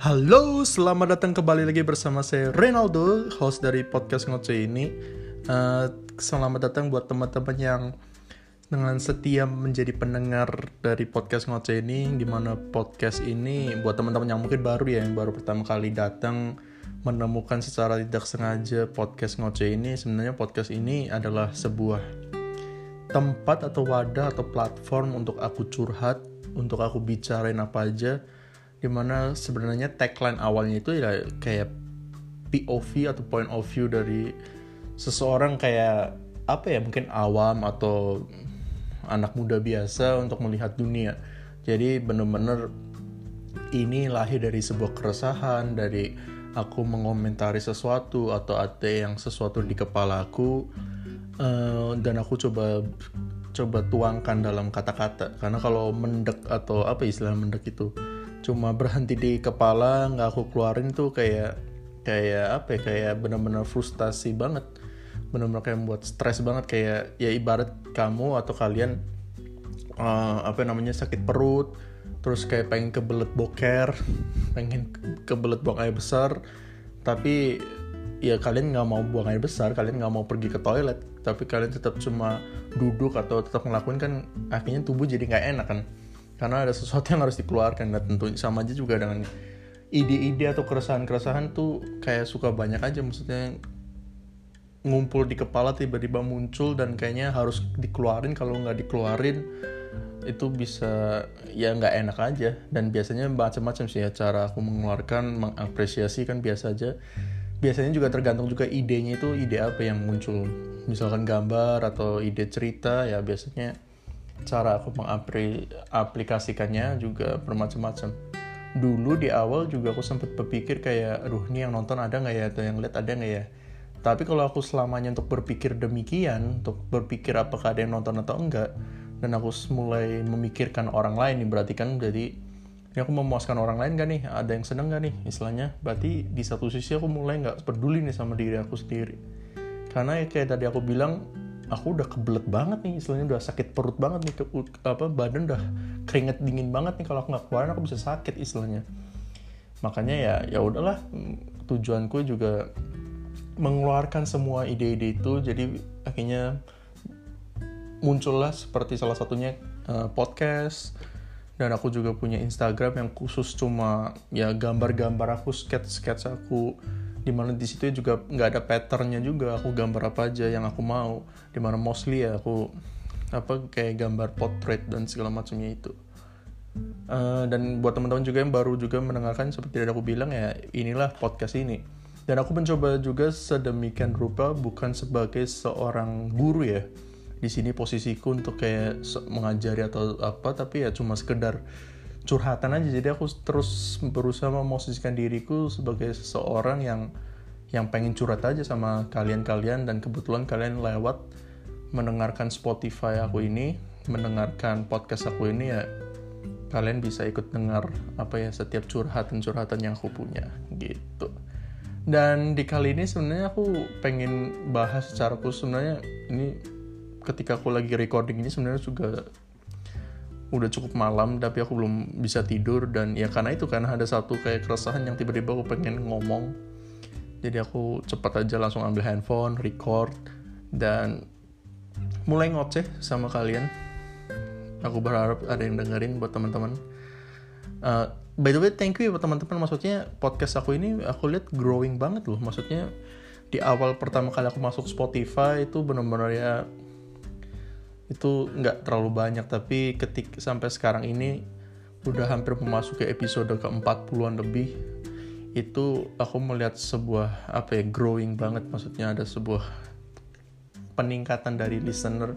Halo, selamat datang kembali lagi bersama saya Renaldo, host dari podcast Ngoceh ini. Uh, selamat datang buat teman-teman yang dengan setia menjadi pendengar dari podcast Ngoceh ini, di mana podcast ini buat teman-teman yang mungkin baru ya, yang baru pertama kali datang menemukan secara tidak sengaja podcast Ngoceh ini. Sebenarnya podcast ini adalah sebuah tempat atau wadah atau platform untuk aku curhat, untuk aku bicarain apa aja di mana sebenarnya tagline awalnya itu ya kayak POV atau point of view dari seseorang kayak apa ya mungkin awam atau anak muda biasa untuk melihat dunia. Jadi bener-bener ini lahir dari sebuah keresahan dari aku mengomentari sesuatu atau ada yang sesuatu di kepala aku uh, dan aku coba coba tuangkan dalam kata-kata. Karena kalau mendek atau apa istilah mendek itu cuma berhenti di kepala nggak aku keluarin tuh kayak kayak apa ya kayak benar-benar frustasi banget. Benar-benar kayak membuat stres banget kayak ya ibarat kamu atau kalian uh, apa namanya sakit perut terus kayak pengen kebelet boker pengen kebelet buang air besar tapi ya kalian nggak mau buang air besar kalian nggak mau pergi ke toilet tapi kalian tetap cuma duduk atau tetap ngelakuin kan akhirnya tubuh jadi nggak enak kan karena ada sesuatu yang harus dikeluarkan. Dan tentu sama aja juga dengan ide-ide atau keresahan-keresahan tuh kayak suka banyak aja. Maksudnya ngumpul di kepala tiba-tiba muncul dan kayaknya harus dikeluarin. Kalau nggak dikeluarin itu bisa ya nggak enak aja. Dan biasanya macam-macam sih ya cara aku mengeluarkan mengapresiasi kan biasa aja. Biasanya juga tergantung juga idenya itu ide apa yang muncul. Misalkan gambar atau ide cerita ya biasanya cara aku mengaplikasikannya juga bermacam-macam. Dulu di awal juga aku sempat berpikir kayak aduh ini yang nonton ada nggak ya? Atau yang lihat ada nggak ya? Tapi kalau aku selamanya untuk berpikir demikian untuk berpikir apakah ada yang nonton atau enggak dan aku mulai memikirkan orang lain nih berarti kan jadi ini aku memuaskan orang lain gak nih? Ada yang seneng gak nih? Istilahnya berarti di satu sisi aku mulai nggak peduli nih sama diri aku sendiri. Karena ya kayak tadi aku bilang aku udah kebelet banget nih istilahnya udah sakit perut banget nih ke, apa badan udah keringet dingin banget nih kalau aku nggak keluarin aku bisa sakit istilahnya. Makanya ya ya udahlah tujuanku juga mengeluarkan semua ide-ide itu jadi akhirnya muncullah seperti salah satunya uh, podcast dan aku juga punya Instagram yang khusus cuma ya gambar-gambar aku sketch-sketch aku di mana di situ juga nggak ada patternnya juga aku gambar apa aja yang aku mau. Di mana mostly ya aku apa kayak gambar portrait dan segala macamnya itu. Uh, dan buat teman-teman juga yang baru juga mendengarkan seperti yang aku bilang ya inilah podcast ini. Dan aku mencoba juga sedemikian rupa bukan sebagai seorang guru ya. Di sini posisiku untuk kayak mengajari atau apa tapi ya cuma sekedar curhatan aja. Jadi aku terus berusaha memosisikan diriku sebagai seseorang yang yang pengen curhat aja sama kalian-kalian dan kebetulan kalian lewat mendengarkan Spotify aku ini mendengarkan podcast aku ini ya kalian bisa ikut dengar apa ya setiap curhatan-curhatan yang aku punya gitu. Dan di kali ini sebenarnya aku pengen bahas secara khusus. Sebenarnya ini ketika aku lagi recording ini sebenarnya juga udah cukup malam tapi aku belum bisa tidur. Dan ya karena itu karena ada satu kayak keresahan yang tiba-tiba aku pengen ngomong. Jadi aku cepat aja langsung ambil handphone record dan mulai ngoceh sama kalian. Aku berharap ada yang dengerin buat teman-teman. Uh, by the way thank you ya buat teman-teman. Maksudnya podcast aku ini aku lihat growing banget loh. Maksudnya di awal pertama kali aku masuk Spotify itu benar-benar ya itu nggak terlalu banyak tapi ketik sampai sekarang ini udah hampir memasuki episode ke 40-an lebih. Itu aku melihat sebuah apa ya growing banget. Maksudnya ada sebuah peningkatan dari listener.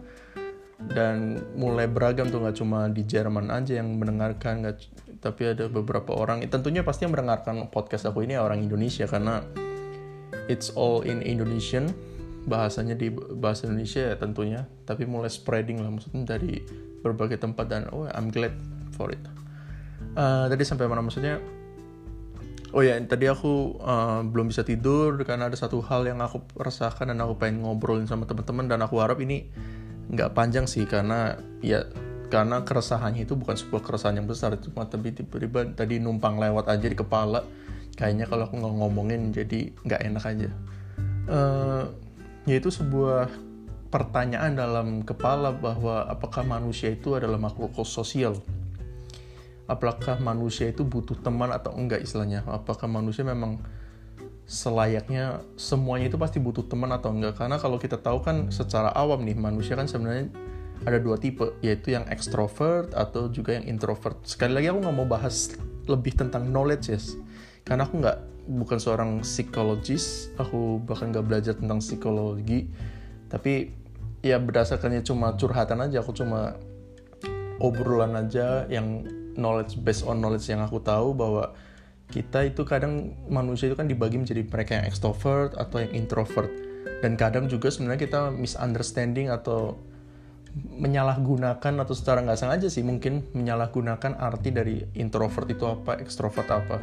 Dan mulai beragam tuh nggak cuma di Jerman aja yang mendengarkan nggak tapi ada beberapa orang. Tentunya pasti yang mendengarkan podcast aku ini orang Indonesia karena it's all in Indonesian bahasanya di bahasa Indonesia ya tentunya tapi mulai spreading lah maksudnya dari berbagai tempat dan oh I'm glad for it. Uh, sampai mana maksudnya? Oh ya tadi aku uh, belum bisa tidur karena ada satu hal yang aku rasakan dan aku pengen ngobrolin sama teman-teman dan aku harap ini nggak panjang sih karena ya karena keresahannya itu bukan sebuah keresahan yang besar itu cuma tapi tiba-tiba tadi numpang lewat aja di kepala kayaknya kalau aku nggak ngomongin jadi nggak enak aja. Uh, yaitu sebuah pertanyaan dalam kepala bahwa apakah manusia itu adalah makhluk sosial? Apakah manusia itu butuh teman atau enggak istilahnya? Apakah manusia memang selayaknya semuanya itu pasti butuh teman atau enggak? Karena kalau kita tahu kan secara awam nih manusia kan sebenarnya ada dua tipe yaitu yang extrovert atau juga yang introvert. Sekali lagi aku nggak mau bahas lebih tentang knowledge yes. Karena aku nggak bukan seorang psikologis aku bahkan nggak belajar tentang psikologi tapi ya berdasarkannya cuma curhatan aja aku cuma obrolan aja yang knowledge based on knowledge yang aku tahu bahwa kita itu kadang manusia itu kan dibagi menjadi mereka yang extrovert atau yang introvert dan kadang juga sebenarnya kita misunderstanding atau menyalahgunakan atau secara nggak sengaja sih mungkin menyalahgunakan arti dari introvert itu apa, ekstrovert apa.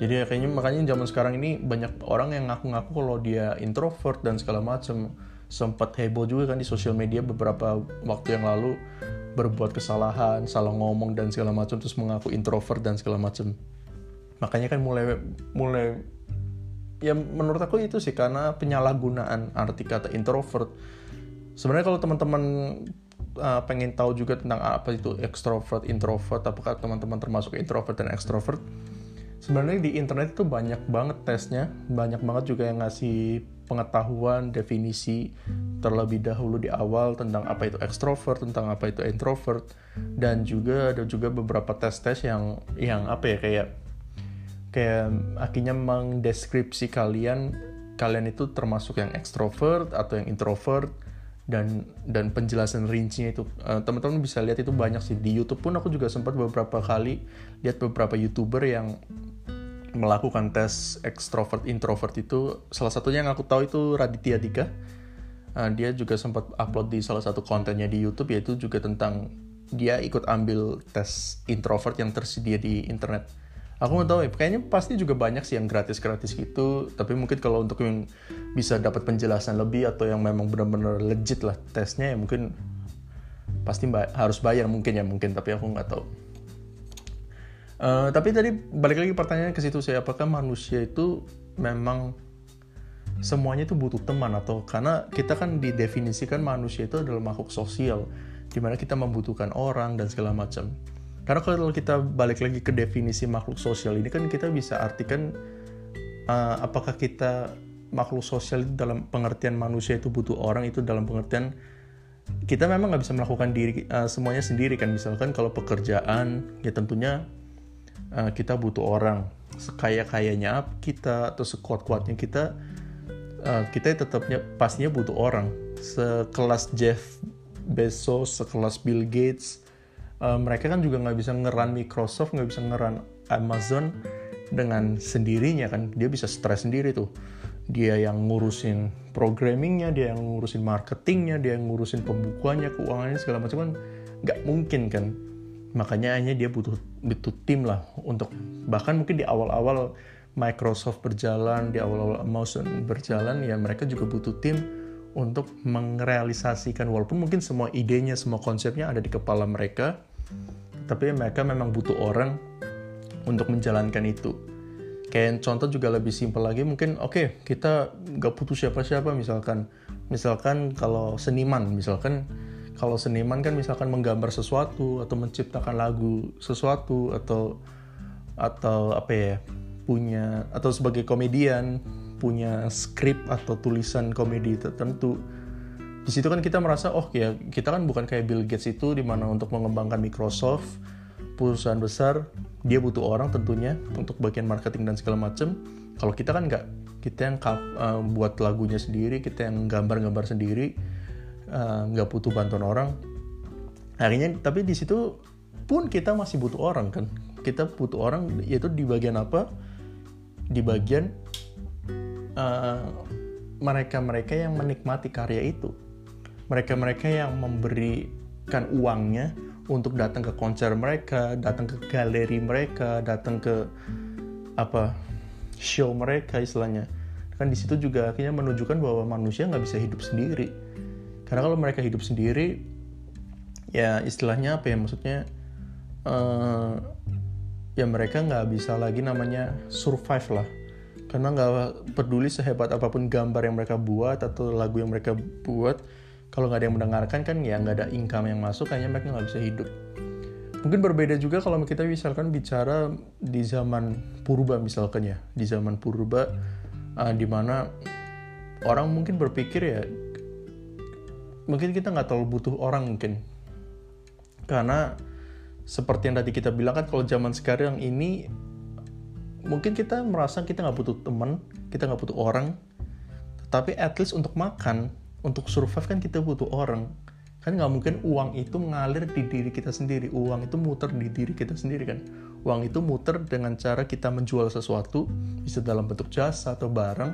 Jadi ya kayaknya makanya zaman sekarang ini banyak orang yang ngaku-ngaku kalau dia introvert dan segala macam sempat heboh juga kan di sosial media beberapa waktu yang lalu berbuat kesalahan, salah ngomong dan segala macam terus mengaku introvert dan segala macam. Makanya kan mulai mulai ya menurut aku itu sih karena penyalahgunaan arti kata introvert. Sebenarnya kalau teman-teman uh, pengen tahu juga tentang apa itu extrovert, introvert, apakah teman-teman termasuk introvert dan extrovert? Sebenarnya di internet itu banyak banget tesnya, banyak banget juga yang ngasih pengetahuan, definisi terlebih dahulu di awal tentang apa itu extrovert, tentang apa itu introvert, dan juga ada juga beberapa tes-tes yang yang apa ya kayak kayak akhirnya mengdeskripsi kalian kalian itu termasuk yang extrovert atau yang introvert dan dan penjelasan rincinya itu uh, teman-teman bisa lihat itu banyak sih. Di YouTube pun aku juga sempat beberapa kali lihat beberapa youtuber yang melakukan tes extrovert introvert itu salah satunya yang aku tahu itu Raditya Dika. Uh, dia juga sempat upload di salah satu kontennya di YouTube yaitu juga tentang dia ikut ambil tes introvert yang tersedia di internet. Aku nggak tahu ya kayaknya pasti juga banyak sih yang gratis-gratis gitu tapi mungkin kalau untuk yang bisa dapat penjelasan lebih atau yang memang benar-benar legit lah tesnya ya mungkin pasti harus bayar mungkin ya mungkin tapi aku nggak tahu uh, tapi tadi balik lagi pertanyaannya ke situ saya apakah manusia itu memang semuanya itu butuh teman atau karena kita kan didefinisikan manusia itu adalah makhluk sosial di mana kita membutuhkan orang dan segala macam. Karena kalau kita balik lagi ke definisi makhluk sosial ini kan kita bisa artikan uh, apakah kita makhluk sosial itu dalam pengertian manusia itu butuh orang itu dalam pengertian kita memang nggak bisa melakukan diri uh, semuanya sendiri kan. Misalkan kalau pekerjaan ya tentunya uh, kita butuh orang sekaya kayanya kita atau sekuat kuatnya kita uh, kita tetapnya pastinya butuh orang. Sekelas Jeff Bezos sekelas Bill Gates uh, mereka kan juga nggak bisa ngeran Microsoft nggak bisa ngeran Amazon dengan sendirinya kan. Dia bisa stres sendiri tuh. Dia yang ngurusin programmingnya dia yang ngurusin marketingnya dia yang ngurusin pembukuannya keuangannya segala macam kan nggak mungkin kan makanya hanya dia butuh butuh tim lah untuk bahkan mungkin di awal-awal Microsoft berjalan di awal-awal Amazon berjalan ya mereka juga butuh tim untuk merealisasikan walaupun mungkin semua idenya semua konsepnya ada di kepala mereka tapi mereka memang butuh orang untuk menjalankan itu. Kayak contoh juga lebih simpel lagi mungkin oke okay, kita nggak butuh siapa-siapa misalkan misalkan kalau seniman misalkan kalau seniman kan misalkan menggambar sesuatu atau menciptakan lagu sesuatu atau atau apa ya punya atau sebagai komedian punya skrip atau tulisan komedi tertentu di situ kan kita merasa oh ya kita kan bukan kayak Bill Gates itu di mana untuk mengembangkan Microsoft perusahaan besar dia butuh orang tentunya untuk bagian marketing dan segala macam kalau kita kan nggak kita yang uh, buat lagunya sendiri kita yang gambar-gambar sendiri uh, nggak butuh bantuan orang akhirnya tapi di situ pun kita masih butuh orang kan kita butuh orang yaitu di bagian apa di bagian uh, mereka-mereka yang menikmati karya itu mereka-mereka yang memberikan uangnya untuk datang ke konser mereka, datang ke galeri mereka, datang ke apa show mereka istilahnya. Kan di situ juga akhirnya menunjukkan bahwa manusia nggak bisa hidup sendiri. Karena kalau mereka hidup sendiri, ya istilahnya apa ya maksudnya uh, ya mereka nggak bisa lagi namanya survive lah. Karena nggak peduli sehebat apa pun gambar yang mereka buat atau lagu yang mereka buat kalau nggak ada yang mendengarkan kan ya nggak ada income yang masuk kayaknya mereka nggak bisa hidup. Mungkin berbeda juga kalau kita misalkan bicara di zaman purba misalkan ya di zaman purba uh, di mana orang mungkin berpikir ya mungkin kita nggak terlalu butuh orang mungkin. Karena seperti yang tadi kita bilang kan kalau zaman sekarang ini mungkin kita merasa kita nggak butuh teman kita nggak butuh orang. Tapi at least untuk makan untuk survive kan kita butuh orang. Kan nggak mungkin uang itu mengalir di diri kita sendiri. Uang itu muter di diri kita sendiri kan. Uang itu muter dengan cara kita menjual sesuatu bisa dalam bentuk jasa atau barang.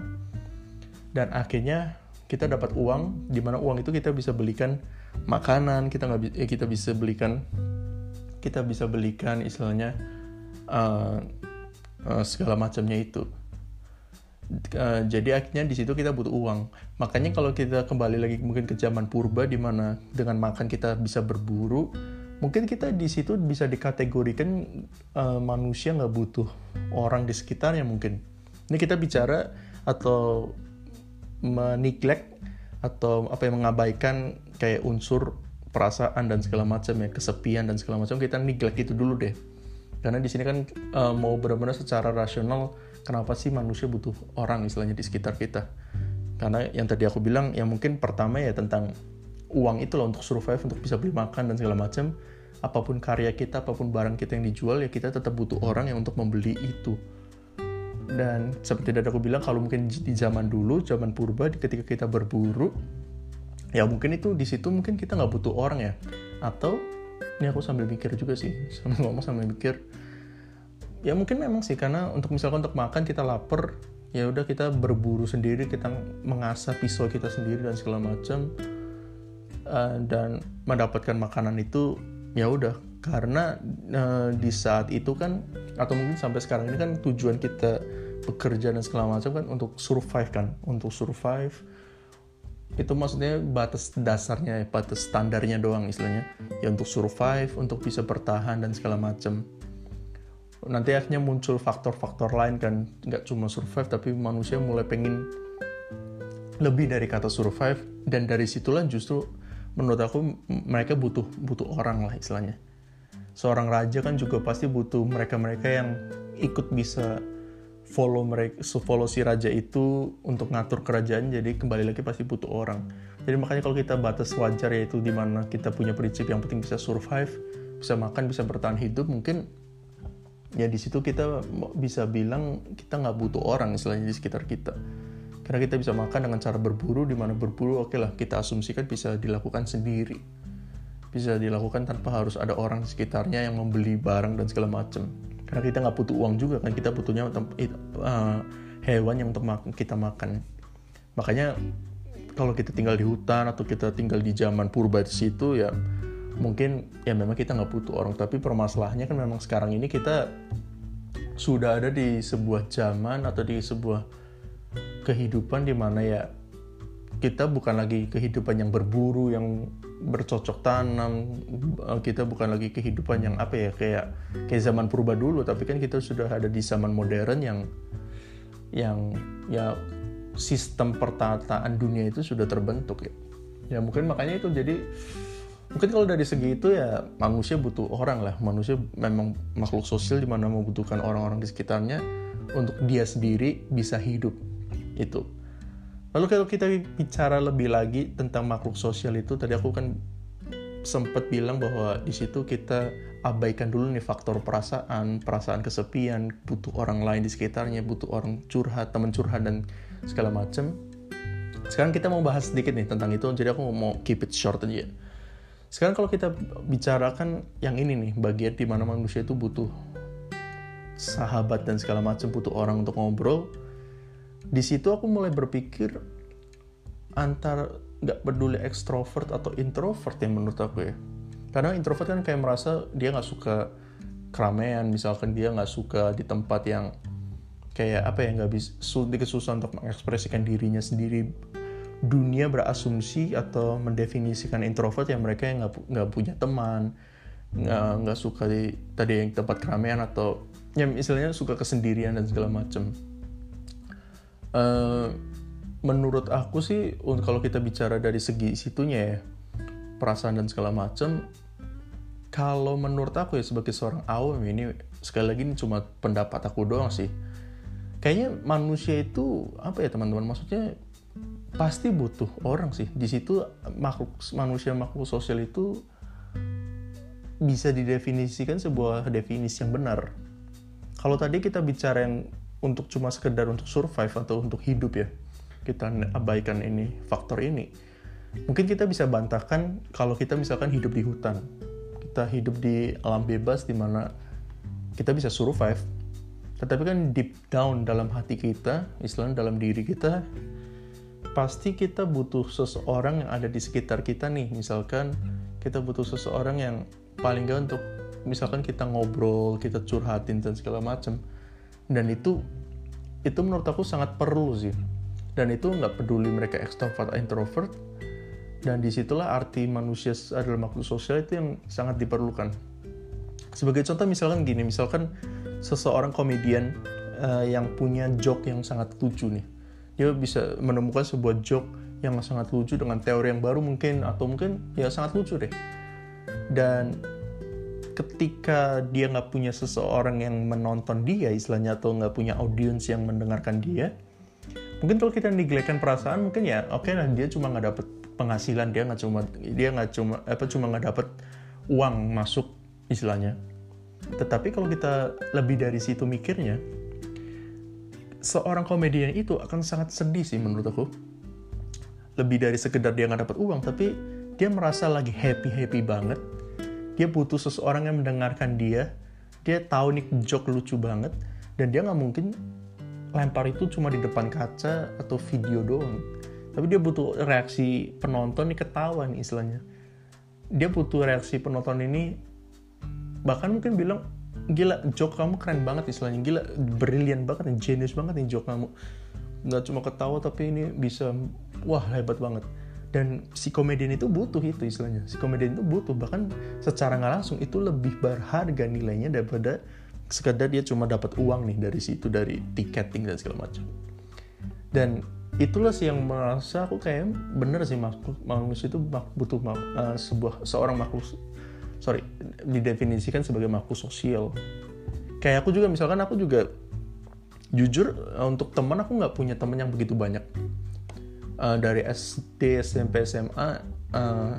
Dan akhirnya kita dapat uang di mana uang itu kita bisa belikan makanan kita nggak eh, kita bisa belikan kita bisa belikan istilahnya uh, uh, segala macamnya itu. Uh, jadi akhirnya di situ kita butuh uang. Makanya kalau kita kembali lagi mungkin ke zaman purba di mana dengan makan kita bisa berburu mungkin kita di situ bisa dikategorikan uh, manusia nggak butuh orang di sekitarnya mungkin. Ini kita bicara atau meneglect atau apa yang mengabaikan kayak unsur perasaan dan segala macam ya kesepian dan segala macam kita neglect itu dulu deh. Karena di sini kan uh, mau benar-benar secara rasional kenapa sih manusia butuh orang istilahnya di sekitar kita? Karena yang tadi aku bilang yang mungkin pertama ya tentang uang itu loh untuk survive untuk bisa beli makan dan segala macam. Apa pun karya kita apa pun barang kita yang dijual ya kita tetap butuh orang yang untuk membeli itu dan seperti tadi aku bilang kalau mungkin di zaman dulu zaman purba ketika kita berburu ya mungkin itu di situ mungkin kita nggak butuh orang ya. Atau ini aku sambil mikir juga sih sambil ngomong sambil mikir. Ya mungkin memang sih karena untuk misalkan untuk makan kita lapar ya udah kita berburu sendiri kita mengasah pisau kita sendiri dan segala macam. Uh, dan mendapatkan makanan itu ya udah karena uh, di saat itu kan atau mungkin sampai sekarang ini kan tujuan kita bekerja dan segala macam kan untuk survive kan untuk survive. Itu maksudnya batas dasarnya batas standarnya doang istilahnya. Ya untuk survive untuk bisa bertahan dan segala macam. Nanti akhirnya muncul faktor-faktor lain kan nggak cuma survive tapi manusia mulai pengen lebih dari kata survive. Dan dari situlah justru menurut aku mereka butuh butuh orang lah istilahnya seorang raja kan juga pasti butuh mereka-mereka yang ikut bisa follow mereka follow si raja itu untuk ngatur kerajaan jadi kembali lagi pasti butuh orang. Jadi makanya kalau kita batas wajar yaitu di mana kita punya prinsip yang penting bisa survive bisa makan bisa bertahan hidup mungkin ya di situ kita bisa bilang kita nggak butuh orang istilahnya di sekitar kita. Karena kita bisa makan dengan cara berburu di mana berburu oke okay lah kita asumsikan bisa dilakukan sendiri bisa dilakukan tanpa harus ada orang di sekitarnya yang membeli barang dan segala macam karena kita nggak butuh uang juga kan kita butuhnya uh, hewan yang untuk kita makan. Makanya kalau kita tinggal di hutan atau kita tinggal di zaman purba di situ ya mungkin ya memang kita nggak butuh orang. Tapi permasalahannya kan memang sekarang ini kita sudah ada di sebuah zaman atau di sebuah kehidupan di mana ya kita bukan lagi kehidupan yang berburu yang bercocok tanam eh, kita bukan lagi kehidupan yang apa ya kayak kayak zaman purba dulu tapi kan kita sudah ada di zaman modern yang yang ya sistem pertataan dunia itu sudah terbentuk ya. Ya mungkin makanya itu jadi mungkin kalau dari segi itu ya manusia butuh orang lah. Manusia memang makhluk sosial di mana membutuhkan orang-orang di sekitarnya untuk dia sendiri bisa hidup itu Lalu kalau kita bicara lebih lagi tentang makhluk sosial itu, tadi aku kan sempat bilang bahwa di situ kita abaikan dulu nih faktor perasaan, perasaan kesepian, butuh orang lain di sekitarnya, butuh orang curhat, teman curhat dan segala macam. Sekarang kita mau bahas sedikit nih tentang itu, jadi aku mau keep it short aja. Sekarang kalau kita bicarakan yang ini nih, bagian di mana manusia itu butuh sahabat dan segala macam, butuh orang untuk ngobrol, di situ aku mulai berpikir antar nggak peduli ekstrovert atau introvert yang menurut aku ya. Karena introvert kan kayak merasa dia nggak suka keramaian misalkan dia nggak suka di tempat yang kayak apa ya nggak bisa dia kesusahan untuk mengekspresikan dirinya sendiri. Dunia berasumsi atau mendefinisikan introvert yang mereka yang nggak punya teman nggak nggak suka di tadi yang tempat keramaian atau ya istilahnya suka kesendirian dan segala macam uh, menurut aku sih kalau kita bicara dari segi situnya ya perasaan dan segala macam kalau menurut aku ya sebagai seorang awam ini sekali lagi ini cuma pendapat aku doang sih. Kayaknya manusia itu apa ya teman-teman maksudnya pasti butuh orang sih. Di situ makhluk manusia makhluk sosial itu bisa didefinisikan sebuah definisi yang benar. Kalau tadi kita bicara yang untuk cuma sekedar untuk survive atau untuk hidup ya kita abaikan ini faktor ini. Mungkin kita bisa bantahkan kalau kita misalkan hidup di hutan. Kita hidup di alam bebas di mana kita bisa survive. Tetapi kan deep down dalam hati kita istilahnya dalam diri kita pasti kita butuh seseorang yang ada di sekitar kita nih. Misalkan kita butuh seseorang yang paling gak untuk misalkan kita ngobrol kita curhatin dan segala macam dan itu itu menurut aku sangat perlu sih. Dan itu nggak peduli mereka extrovert atau introvert. Dan di situlah arti manusia adalah makhluk sosial itu yang sangat diperlukan. Sebagai contoh misalkan gini misalkan seseorang komedian uh, yang punya joke yang sangat lucu nih. Dia bisa menemukan sebuah joke yang sangat lucu dengan teori yang baru mungkin atau mungkin ya sangat lucu deh. Dan ketika dia nggak punya seseorang yang menonton dia istilahnya atau nggak punya audiens yang mendengarkan dia mungkin kalau kita neglekan perasaan mungkin ya oke okay lah dia cuma nggak dapet penghasilan dia nggak cuma dia nggak cuma apa cuma nggak dapet uang masuk istilahnya tetapi kalau kita lebih dari situ mikirnya seorang komedian itu akan sangat sedih sih menurut aku. Lebih dari sekedar dia nggak dapat uang, tapi dia merasa lagi happy-happy banget. Dia butuh seseorang yang mendengarkan dia. Dia tahu nih joke lucu banget. Dan dia nggak mungkin lempar itu cuma di depan kaca atau video doang. Tapi dia butuh reaksi penonton nih ketawa nih istilahnya. Dia butuh reaksi penonton ini bahkan mungkin bilang gila joke kamu keren banget istilahnya gila brilian banget nih genius banget nih joke kamu nggak cuma ketawa tapi ini bisa wah hebat banget dan si komedian itu butuh itu istilahnya. Si komedian itu butuh. Bahkan secara nggak langsung itu lebih berharga nilainya daripada sekedar dia cuma dapat uang nih dari situ dari tiketing dan segala macam. Dan itulah sih yang merasa aku kayak bener sih makhluk manusia itu butuh uh, sebuah seorang makhluk sorry didefinisikan sebagai makhluk sosial. Kayak aku juga misalkan aku juga jujur eh, untuk teman aku nggak punya teman yang begitu banyak uh, dari SD SMP SMA uh, eh,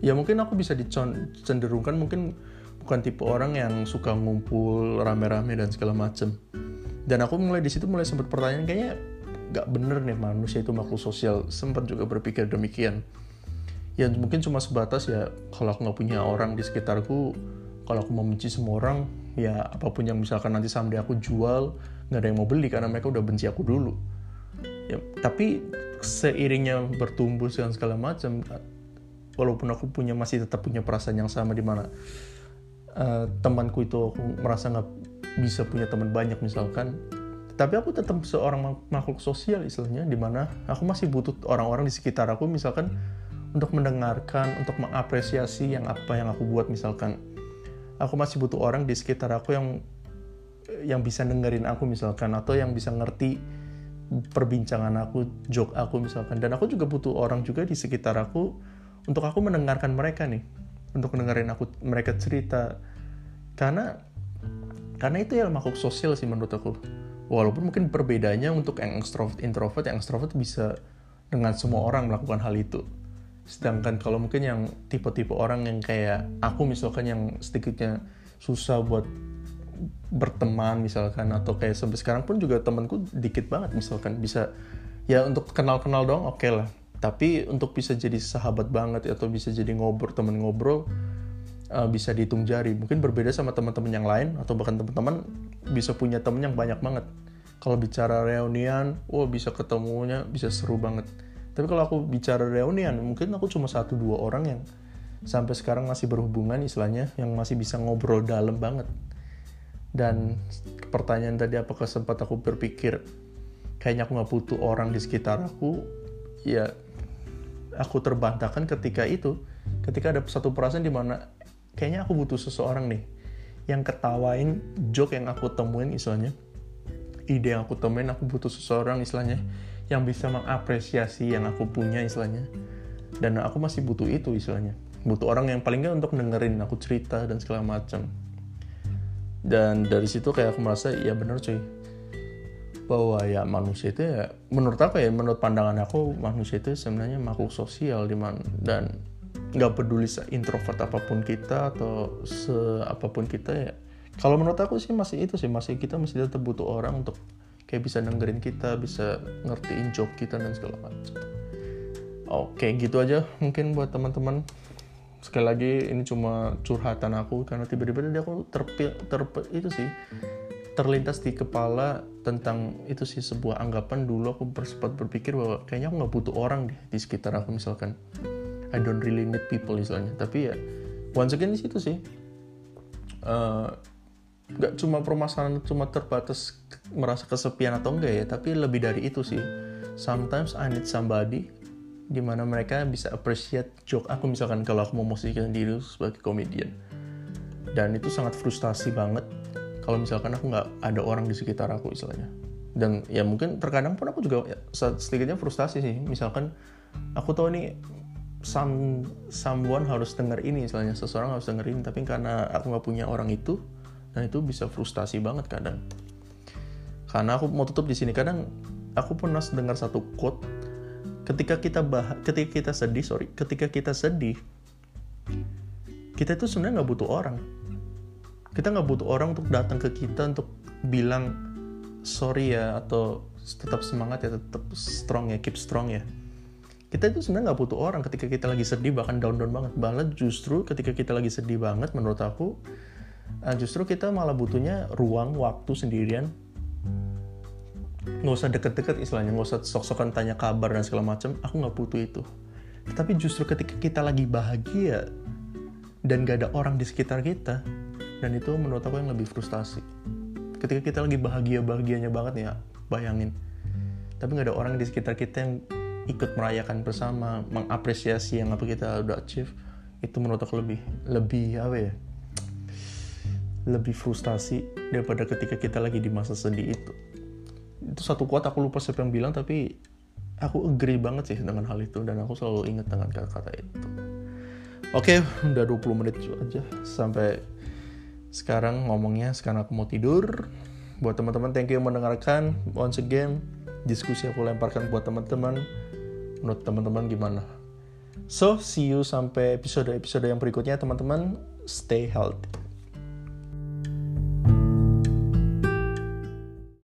ya mungkin aku bisa dicenderungkan mungkin bukan tipe orang yang suka ngumpul rame-rame dan segala macem. Dan aku mulai di situ mulai sempat pertanyaan kayaknya nggak bener nih manusia itu makhluk sosial. Sempat juga berpikir demikian. Ya mungkin cuma sebatas ya kalau aku nggak punya orang di sekitarku kalau aku membenci semua orang ya apa pun yang misalkan nanti someday aku jual nggak ada yang mau beli karena mereka udah benci aku dulu ya tapi seiringnya bertumbuh dan segala macam walaupun aku punya masih tetap punya perasaan yang sama di mana uh, temanku itu aku merasa nggak bisa punya teman banyak misalkan tapi aku tetap seorang makhluk sosial istilahnya di mana aku masih butuh orang-orang di sekitar aku misalkan untuk mendengarkan, untuk mengapresiasi yang apa yang aku buat misalkan. Aku masih butuh orang di sekitar aku yang yang bisa dengerin aku misalkan atau yang bisa ngerti perbincangan aku, joke aku misalkan. Dan aku juga butuh orang juga di sekitar aku untuk aku mendengarkan mereka nih, untuk mendengarin aku mereka cerita. Karena karena itu ya makhluk sosial sih menurut aku. Walaupun mungkin perbedaannya untuk yang extrovert introvert, yang extrovert bisa dengan semua orang melakukan hal itu sedangkan kalau mungkin yang tipe-tipe orang yang kayak aku misalkan yang sedikitnya susah buat berteman misalkan atau kayak sampai sekarang pun juga temanku dikit banget misalkan. Bisa ya untuk kenal-kenal dong oke okay lah. Tapi untuk bisa jadi sahabat banget atau bisa jadi ngobrol temen ngobrol uh, bisa dihitung jari. Mungkin berbeda sama teman-teman yang lain atau bahkan teman-teman bisa punya temen yang banyak banget. Kalau bicara reunian wah bisa ketemunya bisa seru banget. Tapi kalau aku bicara reunian mungkin aku cuma satu dua orang yang sampai sekarang masih berhubungan istilahnya yang masih bisa ngobrol dalam banget dan pertanyaan tadi apakah sempat aku berpikir kayaknya aku nggak butuh orang di sekitar aku ya aku terbantahkan ketika itu ketika ada satu perasaan di mana kayaknya aku butuh seseorang nih yang ketawain joke yang aku temuin istilahnya ide yang aku temuin aku butuh seseorang istilahnya yang bisa mengapresiasi yang aku punya istilahnya dan aku masih butuh itu istilahnya butuh orang yang paling nggak untuk dengerin aku cerita dan segala macam dan dari situ kayak aku merasa ya bener cuy. Bahwa ya manusia itu ya menurut aku ya menurut pandangan aku manusia itu sebenarnya makhluk sosial di mana dan nggak peduli introvert apa pun kita atau se apa pun kita ya. Kalau menurut aku sih masih itu sih masih kita masih tetap butuh orang untuk kayak bisa dengerin kita bisa ngertiin job kita dan segala macam. Oke gitu aja mungkin buat teman-teman sekali lagi ini cuma curhatan aku karena tiba-tiba tadi aku terpil terp itu sih terlintas di kepala tentang itu sih sebuah anggapan dulu aku sempat berpikir bahwa kayaknya aku nggak butuh orang deh di sekitar aku misalkan. I don't really need people misalnya tapi ya once again di situ sih uh, nggak cuma permasalahan cuma terbatas merasa kesepian atau enggak ya tapi lebih dari itu sih. Sometimes I need somebody di mana mereka bisa appreciate joke aku. Misalkan kalau aku memosisikan diri sebagai komedian. Dan itu sangat frustasi banget kalau misalkan aku nggak ada orang di sekitar aku istilahnya. Dan ya mungkin terkadang pun aku juga ya, sedikitnya frustasi sih. Misalkan aku tahu nih some, someone harus denger ini istilahnya. Seseorang harus denger ini tapi karena aku nggak punya orang itu dan itu bisa frustasi banget kadang. Karena aku mau tutup di sini kadang aku pernah dengar satu quote ketika kita bah ketika kita sedih sorry ketika kita sedih kita itu sebenarnya nggak butuh orang. Kita nggak butuh orang untuk datang ke kita untuk bilang sorry ya atau tetap semangat ya tetap strong ya keep strong ya. Kita itu sebenarnya nggak butuh orang ketika kita lagi sedih bahkan down down banget. Malah justru ketika kita lagi sedih banget menurut aku uh, justru kita malah butuhnya ruang waktu sendirian nggak usah deket-deket istilahnya nggak usah sok-sokan tanya kabar dan segala macam. Aku nggak butuh itu. Tapi justru ketika kita lagi bahagia dan gak ada orang di sekitar kita dan itu menurut aku yang lebih frustasi. Ketika kita lagi bahagia bahagianya banget ya bayangin. Tapi nggak ada orang di sekitar kita yang ikut merayakan bersama mengapresiasi yang apa kita udah achieve itu menurut aku lebih lebih apa ya lebih frustasi daripada ketika kita lagi di masa sedih itu itu satu kuat aku lupa siapa yang bilang tapi aku agree banget sih dengan hal itu dan aku selalu ingat dengan kata-kata itu. Oke udah 20 menit aja. Sampai sekarang ngomongnya sekarang aku mau tidur. Buat teman-teman thank you mendengarkan. Once again diskusi aku lemparkan buat teman-teman. Menurut teman-teman gimana? So see you sampai episode-episode yang berikutnya teman-teman. Stay healthy